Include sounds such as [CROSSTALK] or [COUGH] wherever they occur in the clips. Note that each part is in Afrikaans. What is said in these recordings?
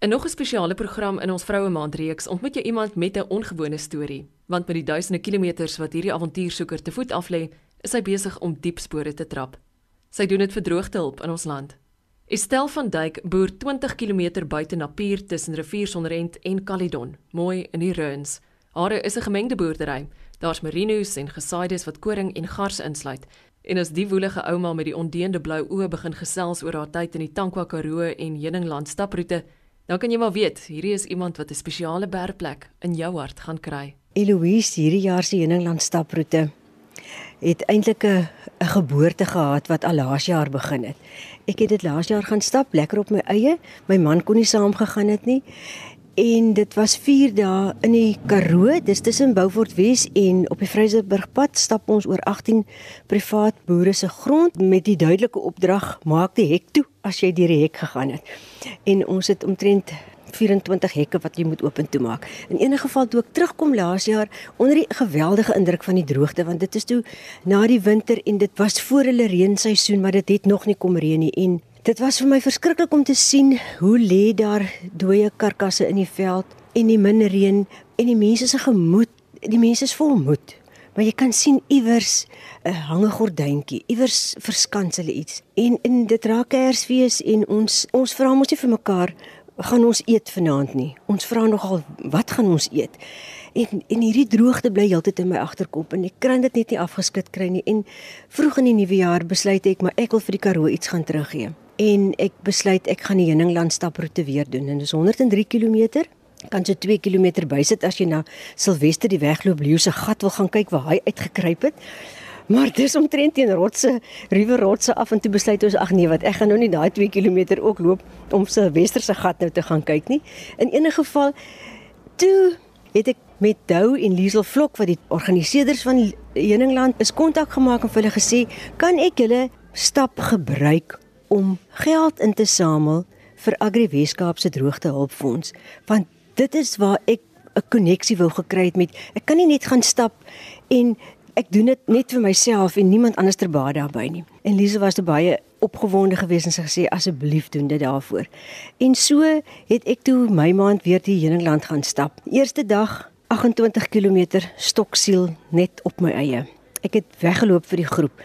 In nog 'n spesiale program in ons Vroue Maand reeks ontmoet jy iemand met 'n ongewone storie, want met die duisende kilometers wat hierdie avontuursoeker te voet aflê, is hy besig om diep spore te trap. Sy doen dit vir droogtehulp in ons land. Estel van Duyk boer 20 km buite Napier tussen Riviersonrent en Caledon, mooi in die Reuns. Hare is 'n gemengde boerdery. Daar's merinos en gesaides wat koring en gars insluit. En as die woelige ouma met die ondeende blou oë begin gesels oor haar tyd in die Tankwa Karoo en Heuningland staproete, dan kan jy maar weet, hierdie is iemand wat 'n spesiale bergplek in jou hart gaan kry. Eloise, hierdie jaar se Heuningland staproete het eintlik 'n 'n geboorte gehad wat al laas jaar begin het. Ek het dit laas jaar gaan stap lekker op my eie. My man kon nie saam gegaan het nie en dit was 4 dae in die Karoo, dis tussen Beaufort Wes en op die Vryseburgpad stap ons oor 18 privaat boere se grond met die duidelike opdrag maak die hek toe as jy deur die hek gegaan het. En ons het omtrent 24 hekke wat jy moet oop en toe maak. In enige geval toe ek terugkom laas jaar onder die geweldige indruk van die droogte want dit is toe na die winter en dit was voor hulle reenseisoen maar dit het nog nie kom reën nie en Dit was vir my verskriklik om te sien hoe lê daar dooie karkasse in die veld en die min reën en die mense se gemoed, die mense is vol moed. Maar jy kan sien iewers 'n hange gordyntjie, iewers verskans hulle iets. En in dit raak Kersfees en ons ons vra mos nie vir mekaar gaan ons eet vanaand nie. Ons vra nogal wat gaan ons eet? En en hierdie droogte bly heeltyd in my agterkop en ek kan dit net nie afgeskit kry nie. En vroeg in die nuwe jaar besluit ek maar ek wil vir die Karoo iets gaan teruggee en ek besluit ek gaan die Heuningland staproete weer doen. En dis 103 km kan so 2 km bysit as jy na Silwester die wegloop Leo se gat wil gaan kyk waar hy uitgekruip het. Maar dis omtrent teen rotse ruwe rotse af en toe besluit ons ag nee wat ek gaan nou nie daai 2 km ook loop om Silwester se gat nou te gaan kyk nie. In enige geval toe het ek met Dou en Liesel Vlok wat die organiseerders van Heuningland is kontak gemaak en vir hulle gesê kan ek julle stap gebruik om geld in te samel vir Agri Weskaap se droogtehulpfonds want dit is waar ek 'n koneksie wou gekry het met ek kan nie net gaan stap en ek doen dit net vir myself en niemand anders ter baat daarbey nie. En Lise was baie opgewonde geweest en sy gesê asseblief doen dit daarvoor. En so het ek toe my maand weer die Heuningland gaan stap. Eerste dag 28 km stoksiel net op my eie. Ek het weggeloop vir die groep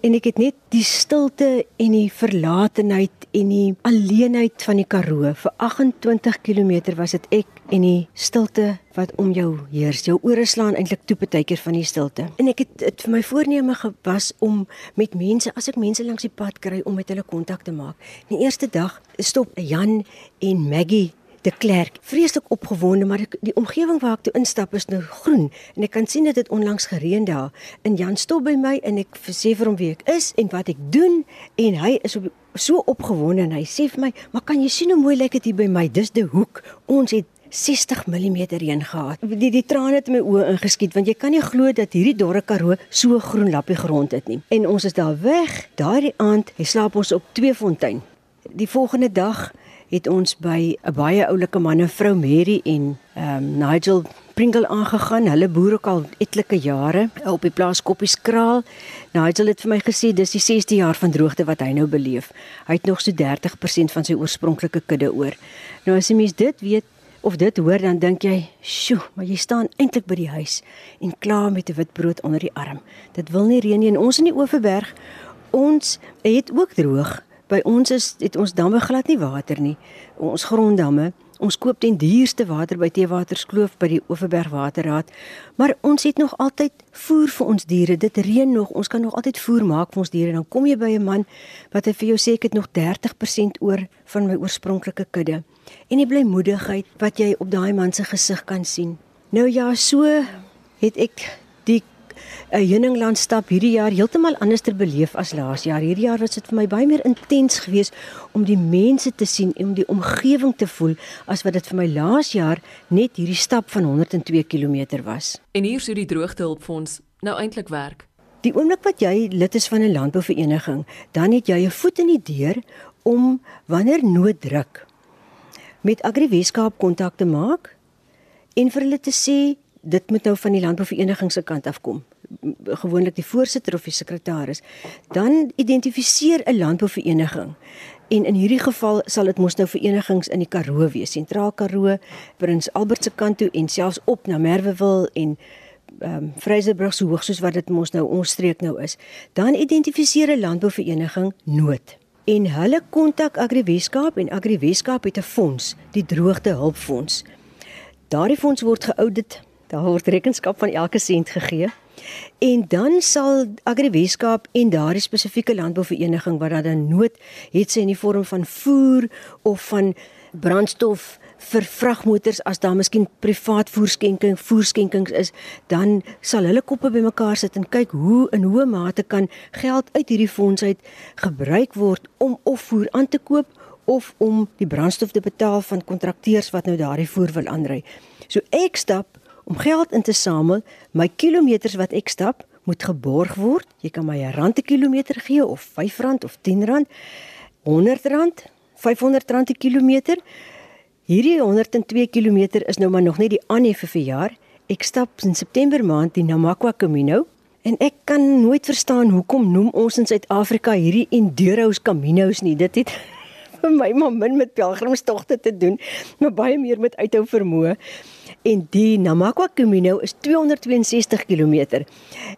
en ek het net die stilte en die verlatenheid en die alleenheid van die Karoo vir 28 km was dit ek en die stilte wat om jou heers. Jou ore slaan eintlik toe partykeer van die stilte. En ek het dit vir my voorneme gewas om met mense, as ek mense langs die pad kry om met hulle kontak te maak. Die eerste dag stop Jan en Maggie de Klerk vreeslik opgewonde maar die omgewing waar ek toe instap is nou groen en ek kan sien dit het onlangs gereën daar en Jan stop by my en ek sê vir hom wie ek is en wat ek doen en hy is op, so opgewonde en hy sê vir my maar kan jy sien hoe mooi lyk dit hier by my dis die hoek ons het 60 mm reën gehad. Die die trane het my oë ingeskiet want jy kan nie glo dat hierdie dorre Karoo so groen lappie grond het nie. En ons is daar weg. Daardie aand, hy slaap ons op twee fontein. Die volgende dag het ons by 'n baie oulike man en vrou Mary en ehm um, Nigel Pringle aangegaan. Hulle boer ook al etlike jare op die plaas Koppieskraal. Nigel het vir my gesê dis die 6de jaar van droogte wat hy nou beleef. Hy het nog so 30% van sy oorspronklike kudde oor. Nou as jy mens dit weet of dit hoor dan dink jy, "Sjoe, maar jy staan eintlik by die huis en klaar met 'n wit brood onder die arm. Dit wil nie reën nie en ons in die Oeverberg ons het ook droog By ons is het ons damme glad nie water nie. Ons gronddamme. Ons koop den duurste water by Teewaterskloof by die Oeverberg Waterraad. Maar ons het nog altyd voer vir ons diere. Dit reën nog. Ons kan nog altyd voer maak vir ons diere. Dan kom jy by 'n man wat hy vir jou sê ek het nog 30% oor van my oorspronklike kudde. En die blymoedigheid wat jy op daai man se gesig kan sien. Nou ja, so het ek 'n Heuningland stap hierdie jaar heeltemal anders te beleef as laas jaar. Hierdie jaar was dit vir my baie meer intens geweest om die mense te sien en om die omgewing te voel as wat dit vir my laas jaar net hierdie stap van 102 km was. En hier sou die droogtehulpfonds nou eintlik werk. Die oomblik wat jy lid is van 'n landbouvereniging, dan het jy 'n voet in die deur om wanneer nood druk met Agri Weskaap kontak te maak en vir hulle te sê dit moet nou van die landbouvereniging se kant af kom gewoonlik die voorsitter of die sekretaris, dan identifiseer 'n landbouvereniging En in hierdie geval sal dit mos nou verenigings in die Karoo wees, Sentraal Karoo, Prins Albert se kant toe en selfs op na Merwewil en ehm um, Vrysebrug so hoog soos wat dit mos nou ons streek nou is. Dan identifiseer 'n landbouvereniging nood en hulle kontak Agri Weskaap en Agri Weskaap het 'n fonds, die droogte hulpfonds. Daardie fonds word geaudit, daar word rekenskap van elke sent gegee. En dan sal Agri Weskaap en daardie spesifieke landbouvereniging wat dan nood het sy in die vorm van voer of van brandstof vir vragmotors as daar miskien privaat voerskenking voerskenkings is, dan sal hulle koppe bymekaar sit en kyk hoe in hoe mate kan geld uit hierdie fonds uit gebruik word om of voer aan te koop of om die brandstof te betaal van kontrakteurs wat nou daardie voer wil aanry. So ek stap om geld in te samel, my kilometers wat ek stap moet geborg word. Jy kan my 'n rand per kilometer gee of R5 of R10, R100, R500 per kilometer. Hierdie 102 km is nou maar nog net die aanhef vir jaar. Ek stap in September maand die Namakwa Camino en ek kan nooit verstaan hoekom noem ons in Suid-Afrika hierdie Enduro's Caminos nie. Dit het [LAUGHS] vir my maar min met pelgrimstogte te doen, maar baie meer met uithou vermoë. En die Namakwa Camino is 262 km.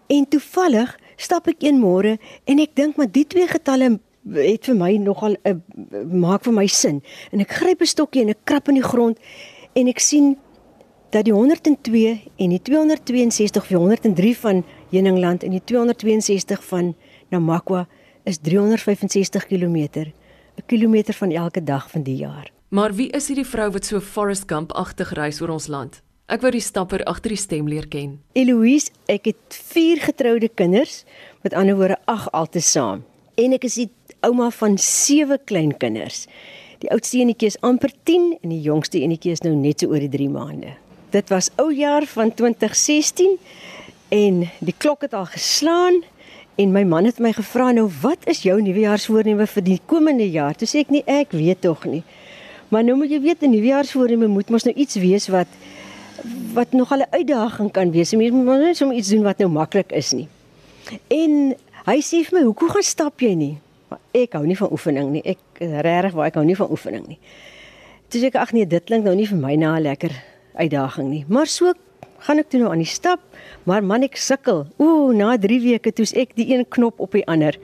En toevallig stap ek een môre en ek dink maar die twee getalle het vir my nogal 'n uh, maak vir my sin. En ek gryp 'n stokkie en ek krap in die grond en ek sien dat die 102 en die 262 of 103 van Heuningland en die 262 van Namakwa is 365 km. 'n Kilometer van elke dag van die jaar. Maar wie is hierdie vrou wat so Forest Gump-agtig reis oor ons land? Ek wou die stapper agter die stem leer ken. Eloise, ek het 4 getroude kinders, met ander woorde 8 altesaam. En ek is die ouma van sewe kleinkinders. Die oudste enetjie is amper 10 en die jongste enetjie is nou net so oor die 3 maande. Dit was ou jaar van 2016 en die klok het al geslaan en my man het my gevra nou wat is jou nuwejaarsvoorneme vir die komende jaar? Toe sê ek nie ek weet tog nie. Maar nou moet jy weet 'n nuwejaarsvoorneme moet mos nou iets wees wat wat nog 'n uitdaging kan wees. Mens moet nie sommer iets doen wat nou maklik is nie. En hy sê vir my, "Hoekom gaan stap jy nie?" Maar ek hou nie van oefening nie. Ek regtig waar ek hou nie van oefening nie. Toe sê ek ag nee, dit klink nou nie vir my na 'n lekker uitdaging nie. Maar so gaan ek toe nou aan die stap, maar man ek sukkel. Ooh, na 3 weke toets ek die een knop op die ander.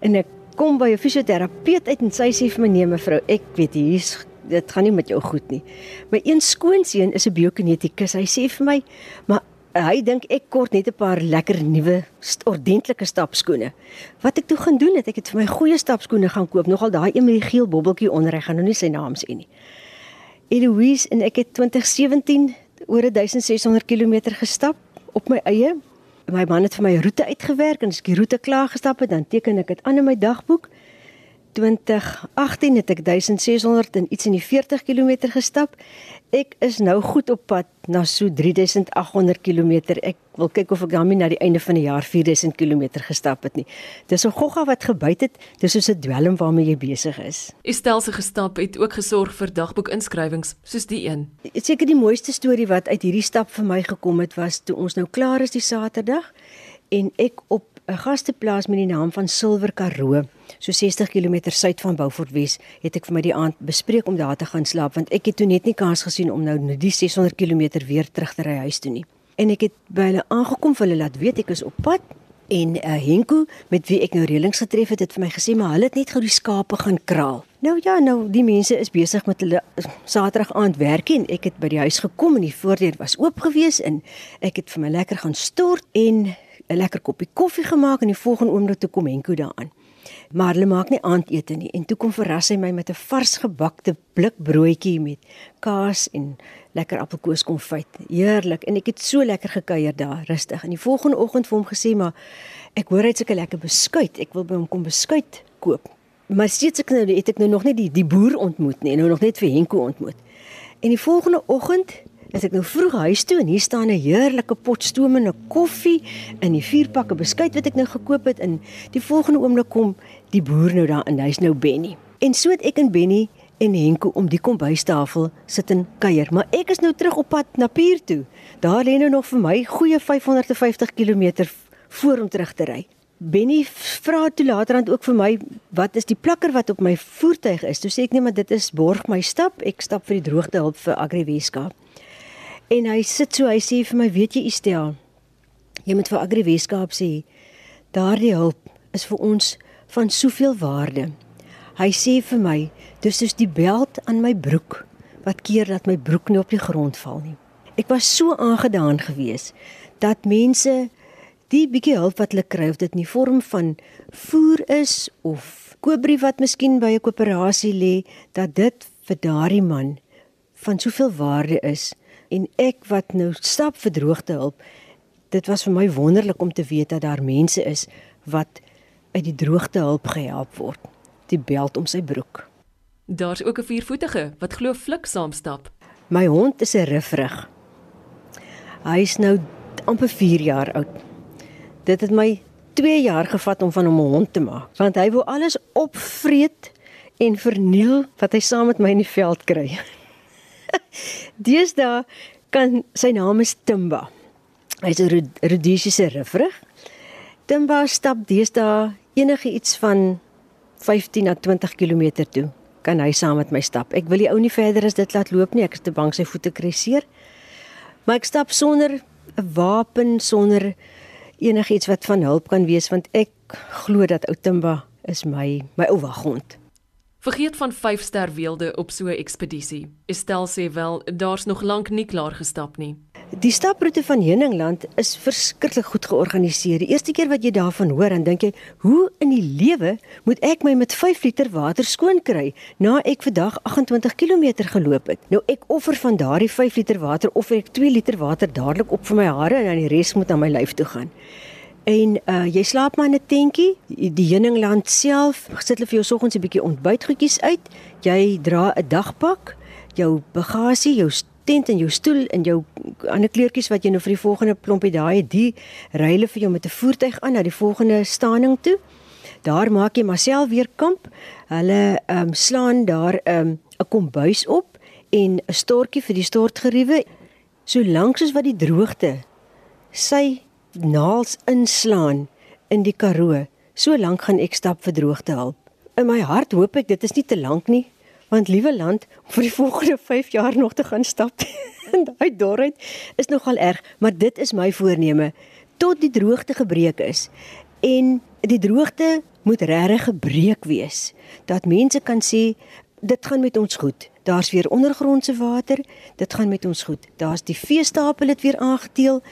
En ek kom by 'n fisioterapeut uit en sy sê vir my nee mevrou, ek weet hier's dit gaan nie met jou goed nie. My een skoonseun is 'n biokinetikus. Hy sê vir my, maar hy dink ek kort net 'n paar lekker nuwe ordentlike stapskoene. Wat ek toe gaan doen het, ek het vir my goeie stapskoene gaan koop, nogal daai een met die geel bobbeltjie onder, ek gaan nou nie sy naam sê nie. Eloise en ek het 2017 oor 1600 km gestap op my eie. My man het vir my roete uitgewerk en as ek die roete klaar gestap het, dan teken ek dit aan in my dagboek. 2018 het ek 1600 en iets in die 40 km gestap. Ek is nou goed op pad na so 3800 km. Ek wil kyk of ek daarmee na die einde van die jaar 4000 km gestap het nie. Dis 'n gogga wat gebyt het. Dis soos 'n dwelm waarmee jy besig is. Estelse gestap het ook gesorg vir dagboekinskrywings soos die een. Seker die mooiste storie wat uit hierdie stap vir my gekom het was toe ons nou klaar is die Saterdag en ek op 'n gasteplaas met die naam van Silwer Karoo, so 60 km suid van Beaufort Wes, het ek vir my die aand bespreek om daar te gaan slaap want ek het toe net nie kans gesien om nou die 600 km weer terug te ry huis toe nie. En ek het by hulle aangekom vir hulle laat weet ek is op pad en uh, Henko met wie ek nou reëlings getref het, het vir my gesê maar hulle het net gou die skape gaan kraal. Nou ja, nou die mense is besig met hulle eh, Saterdag aand werk en ek het by die huis gekom en die voordeur was oop gewees en ek het vir my lekker gaan stort en 'n lekker koppie koffie gemaak en die volgende oomblik toe kom Henko daaraan. Maar hulle maak nie aandete nie en toe kom verras hy my met 'n vars gebakte blikbroodjie met kaas en lekker appelkoeskonfyt. Heerlik en ek het so lekker gekuier daar, rustig. En die volgende oggend vir hom gesê maar ek hoor hy het seker lekker beskuit. Ek wil by hom kom beskuit koop. Maar steeds ek nou het ek nou nog net die die boer ontmoet nie, nou nog net vir Henko ontmoet. En die volgende oggend As ek nou vroeg huis toe en hier staan 'n heerlike pot stoomende koffie en die vier pakke beskuit wat ek nou gekoop het en die volgende oomblik kom die boer nou daar in hy's nou Benny. En so het ek en Benny en Henko om die kombuistafel sit en kuier, maar ek is nou terug op pad na Pier toe. Daar lê nou nog vir my goeie 550 km voor om terug te ry. Benny vra toe laterand ook vir my wat is die plakker wat op my voertuig is. Toe sê ek nee, maar dit is borg my stap. Ek stap vir die droogte hulp vir Agri Weskaap. En hy sit so, hy sê vir my, weet jy Estel, jy moet vir Agri Weskaap sê daardie hulp is vir ons van soveel waarde. Hy sê vir my, dis soos die beld aan my broek wat keer dat my broek nie op die grond val nie. Ek was so aangedaan geweest dat mense die bietjie hulp wat hulle kry of dit in die vorm van voer is of koopbrief wat miskien by 'n koöperasie lê, dat dit vir daardie man van soveel waarde is en ek wat nou stap vir droogte hulp. Dit was vir my wonderlik om te weet dat daar mense is wat uit die droogte hulp gehelp word. Die beld om sy broek. Daar's ook 'n viervoetige wat glo flik saamstap. My hond is 'n rifrig. Hy is nou amper 4 jaar oud. Dit het my 2 jaar gevat om van hom 'n hond te maak, want hy wil alles opvreet en verniel wat hy saam met my in die veld kry. [LAUGHS] [LAUGHS] Deesdae kan sy naam is Timba. Hy's 'n Rhodesiese rifrig. Timba stap deesdae enige iets van 15 na 20 km toe kan hy saam met my stap. Ek wil die ou nie verder as dit laat loop nie. Ek is te bang sy voete kruiseer. Maar ek stap sonder 'n wapen, sonder enigiets wat van hulp kan wees want ek glo dat ou Timba is my my ou waghond. Vergeet van 5 ster weelde op so 'n ekspedisie. Estel sê wel, daar's nog lank nie klaar gestap nie. Die staproete van Heuningland is verskriklik goed georganiseer. Die eerste keer wat jy daarvan hoor, dan dink jy, hoe in die lewe moet ek my met 5 liter water skoon kry na ek vandag 28 km geloop het? Nou ek offer van daardie 5 liter water of ek 2 liter water dadelik op vir my hare en dan die res moet aan my lyf toe gaan. En uh jy slaap maar in 'n tentjie. Die Heuningland self sit hulle vir jou soggens 'n bietjie ontbytgoedjies uit. Jy dra 'n dagpak, jou bagasie, jou tent en jou stoel en jou ander kleertjies wat jy nou vir die volgende klompie daai het, die ry hulle vir jou met 'n voertuig aan na die volgende staaning toe. Daar maak jy maar self weer kamp. Hulle ehm um, slaan daar ehm um, 'n kombuis op en 'n stortjie vir die stortgeriewe. Solank soos wat die droogte sy naals inslaan in die Karoo, so lank gaan ek stap vir droogte hulp. In my hart hoop ek dit is nie te lank nie, want liewe land vir die volgende 5 jaar nog te gaan stap [LAUGHS] in daai dorheid is nogal erg, maar dit is my voorneme tot die droogte gebreek is en die droogte moet regtig gebreek wees dat mense kan sê dit gaan met ons goed. Daar's weer ondergrondse water, dit gaan met ons goed. Daar's die veestapel het weer aangeteel.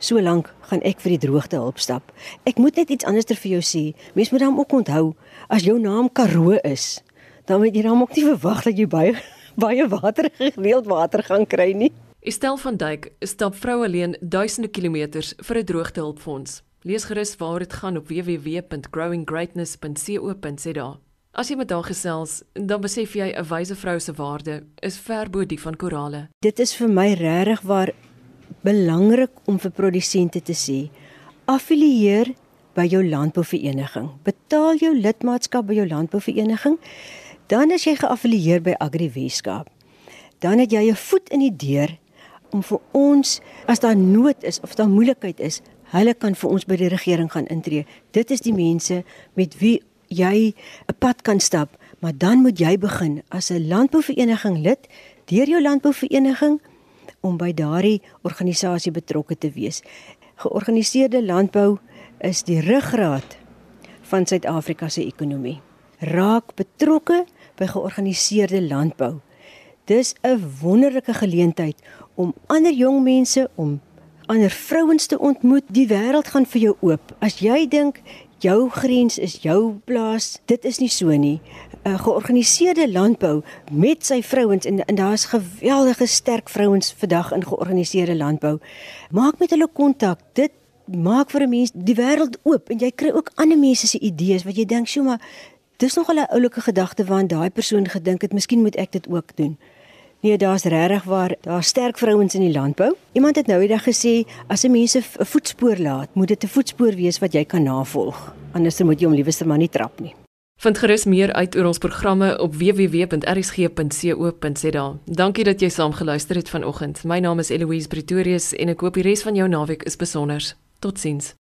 Solank gaan ek vir die droogte help stap. Ek moet net iets anders ter vir jou sê. Mens moet dan ook onthou as jou naam Karoo is, dan moet jy dan ook nie verwag dat jy baie [LAUGHS] baie water gereeld water gaan kry nie. Estel van Duyk stap vrou alleen duisende kilometers vir 'n droogtehulpfonds. Lees gerus waar dit gaan op www.growinggreatness.co.za. As jy met haar gesels, dan besef jy 'n wyse vrou se waarde is ver bo die van korale. Dit is vir my regtig waar belangrik om vir produsente te sê: affilieer by jou landbouvereniging. Betaal jou lidmaatskap by jou landbouvereniging. Dan as jy geaffilieer by Agri Weskaap, dan het jy 'n voet in die deur om vir ons as daar nood is of daar moeilikheid is, hulle kan vir ons by die regering gaan intree. Dit is die mense met wie jy 'n pad kan stap, maar dan moet jy begin as 'n landbouvereniging lid deur jou landbouvereniging om by daardie organisasie betrokke te wees. Georganiseerde landbou is die ruggraat van Suid-Afrika se ekonomie. Raak betrokke by georganiseerde landbou. Dis 'n wonderlike geleentheid om ander jong mense om ander vrouens te ontmoet. Die wêreld gaan vir jou oop. As jy dink jou grens is jou plaas, dit is nie so nie. 'n Georganiseerde landbou met sy vrouens en, en daar's geweldige sterk vrouens vandag in georganiseerde landbou. Maak met hulle kontak. Dit maak vir 'n mens die wêreld oop en jy kry ook ander mense se idees wat jy dink, "Sjoe, maar dis nog 'n oulike gedagte waarin daai persoon gedink het, miskien moet ek dit ook doen." Nee, daar's regtig waar, daar's sterk vrouens in die landbou. Iemand het nou eendag gesê, as 'n mens 'n voetspoor laat, moet dit 'n voetspoor wees wat jy kan navolg. Anders moet jy hom liewer maar nie trap nie. Vind gerus meer uit oor ons programme op www.rsg.co.za. Dankie dat jy saam geluister het vanoggend. My naam is Eloise Pretorius en ek hoop die res van jou naweek is besonder. Totsiens.